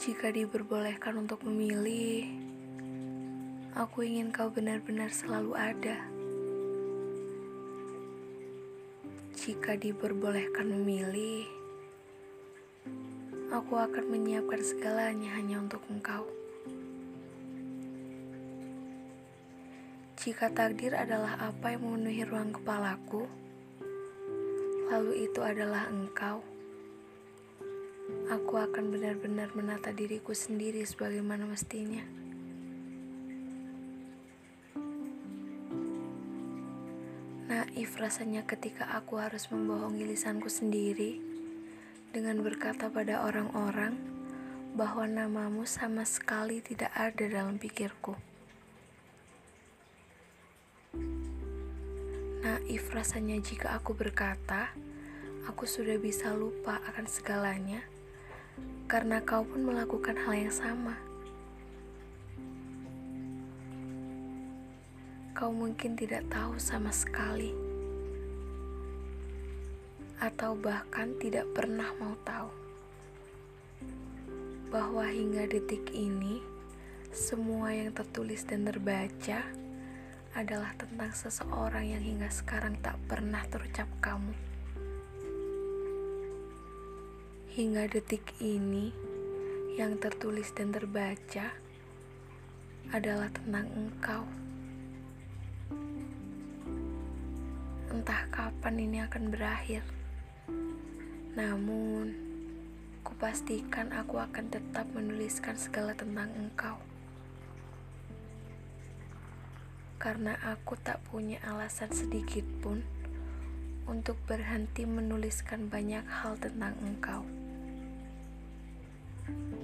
Jika diperbolehkan untuk memilih, aku ingin kau benar-benar selalu ada. Jika diperbolehkan memilih, aku akan menyiapkan segalanya hanya untuk engkau. Jika takdir adalah apa yang memenuhi ruang kepalaku, lalu itu adalah engkau. Aku akan benar-benar menata diriku sendiri sebagaimana mestinya. Naif rasanya ketika aku harus membohongi lisanku sendiri dengan berkata pada orang-orang bahwa namamu sama sekali tidak ada dalam pikirku. Naif rasanya jika aku berkata, aku sudah bisa lupa akan segalanya, karena kau pun melakukan hal yang sama. Kau mungkin tidak tahu sama sekali, atau bahkan tidak pernah mau tahu bahwa hingga detik ini, semua yang tertulis dan terbaca adalah tentang seseorang yang hingga sekarang tak pernah terucap kamu. Hingga detik ini, yang tertulis dan terbaca adalah tentang engkau. Entah kapan ini akan berakhir, namun kupastikan aku akan tetap menuliskan segala tentang engkau karena aku tak punya alasan sedikit pun untuk berhenti menuliskan banyak hal tentang engkau. Thank you.